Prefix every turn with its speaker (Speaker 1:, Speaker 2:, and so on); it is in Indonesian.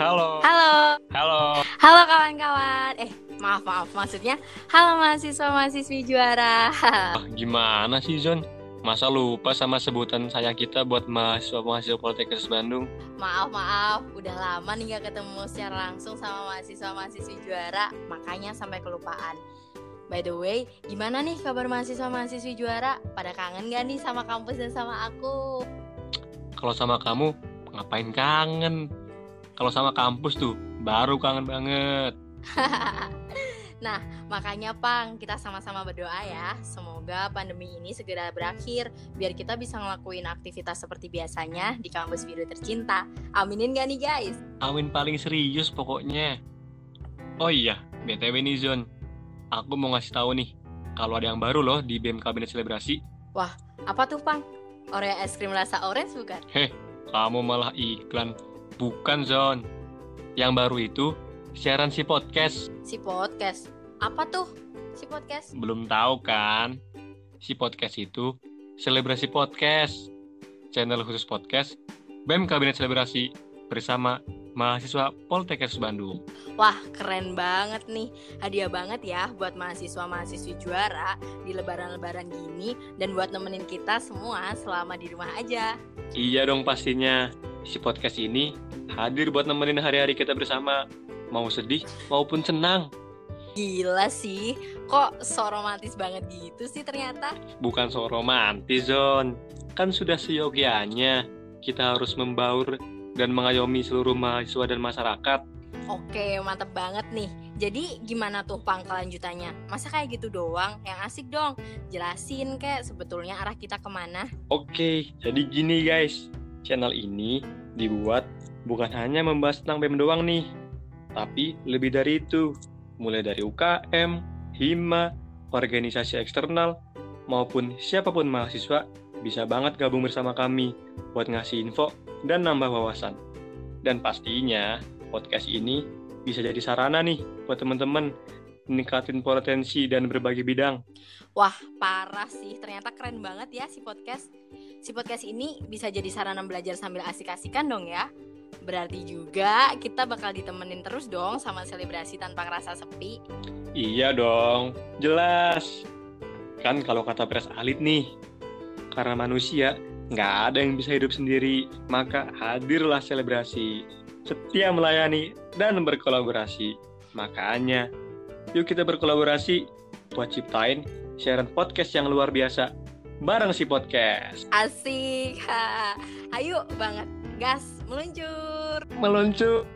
Speaker 1: Halo.
Speaker 2: Halo.
Speaker 1: Halo.
Speaker 2: Halo kawan-kawan. Eh, maaf maaf maksudnya halo mahasiswa mahasiswi juara.
Speaker 1: Ah, gimana sih Zon? Masa lupa sama sebutan sayang kita buat mahasiswa-mahasiswa Politeknik Bandung?
Speaker 2: maaf maaf, udah lama nih gak ketemu secara langsung sama mahasiswa mahasiswi juara, makanya sampai kelupaan. By the way, gimana nih kabar mahasiswa mahasiswi juara? Pada kangen gak nih sama kampus dan sama aku?
Speaker 1: Kalau sama kamu, ngapain kangen? Kalau sama kampus tuh, baru kangen banget.
Speaker 2: nah, makanya Pang, kita sama-sama berdoa ya. Semoga pandemi ini segera berakhir biar kita bisa ngelakuin aktivitas seperti biasanya di kampus biru tercinta. Aminin gak nih guys?
Speaker 1: Amin paling serius pokoknya. Oh iya, BTW nih Zon. Aku mau ngasih tahu nih, kalau ada yang baru loh di BEM Kabinet Selebrasi.
Speaker 2: Apa tuh Pang? Oreo es krim rasa orange bukan?
Speaker 1: Kamu malah iklan. Bukan Zon. Yang baru itu siaran si podcast.
Speaker 2: Si podcast. Apa tuh si podcast?
Speaker 1: Belum tahu kan? Si podcast itu Selebrasi Podcast. Channel khusus podcast BEM Kabinet Selebrasi bersama mahasiswa Poltekkes Bandung.
Speaker 2: Wah, keren banget nih. Hadiah banget ya buat mahasiswa-mahasiswi juara di lebaran-lebaran gini dan buat nemenin kita semua selama di rumah aja.
Speaker 1: Iya dong pastinya. Si podcast ini hadir buat nemenin hari-hari kita bersama. Mau sedih maupun senang.
Speaker 2: Gila sih, kok so romantis banget gitu sih ternyata.
Speaker 1: Bukan so romantis, Zon. Kan sudah seyogianya kita harus membaur dan mengayomi seluruh mahasiswa dan masyarakat.
Speaker 2: Oke, mantep banget nih. Jadi gimana tuh pang kelanjutannya? Masa kayak gitu doang? Yang asik dong. Jelasin kek sebetulnya arah kita ke mana.
Speaker 1: Oke, jadi gini guys. Channel ini dibuat bukan hanya membahas tentang BEM doang nih. Tapi lebih dari itu. Mulai dari UKM, HIMA, organisasi eksternal, maupun siapa pun mahasiswa bisa banget gabung bersama kami buat ngasih info dan nambah wawasan. Dan pastinya podcast ini bisa jadi sarana nih buat teman-teman meningkatin potensi dan berbagai bidang.
Speaker 2: Wah, parah sih. Ternyata keren banget ya si podcast. Si podcast ini bisa jadi sarana belajar sambil asik-asikan dong ya. Berarti juga kita bakal ditemenin terus dong sama selebrasi tanpa ngerasa sepi.
Speaker 1: Iya dong, jelas. Kan kalau kata Pres Alit nih, karena manusia nggak ada yang bisa hidup sendiri, maka hadirlah selebrasi. Setia melayani dan berkolaborasi. Makanya, yuk kita berkolaborasi buat ciptain siaran podcast yang luar biasa bareng si podcast.
Speaker 2: Asik. Ha. Ayo banget. Gas, meluncur.
Speaker 1: Meluncur.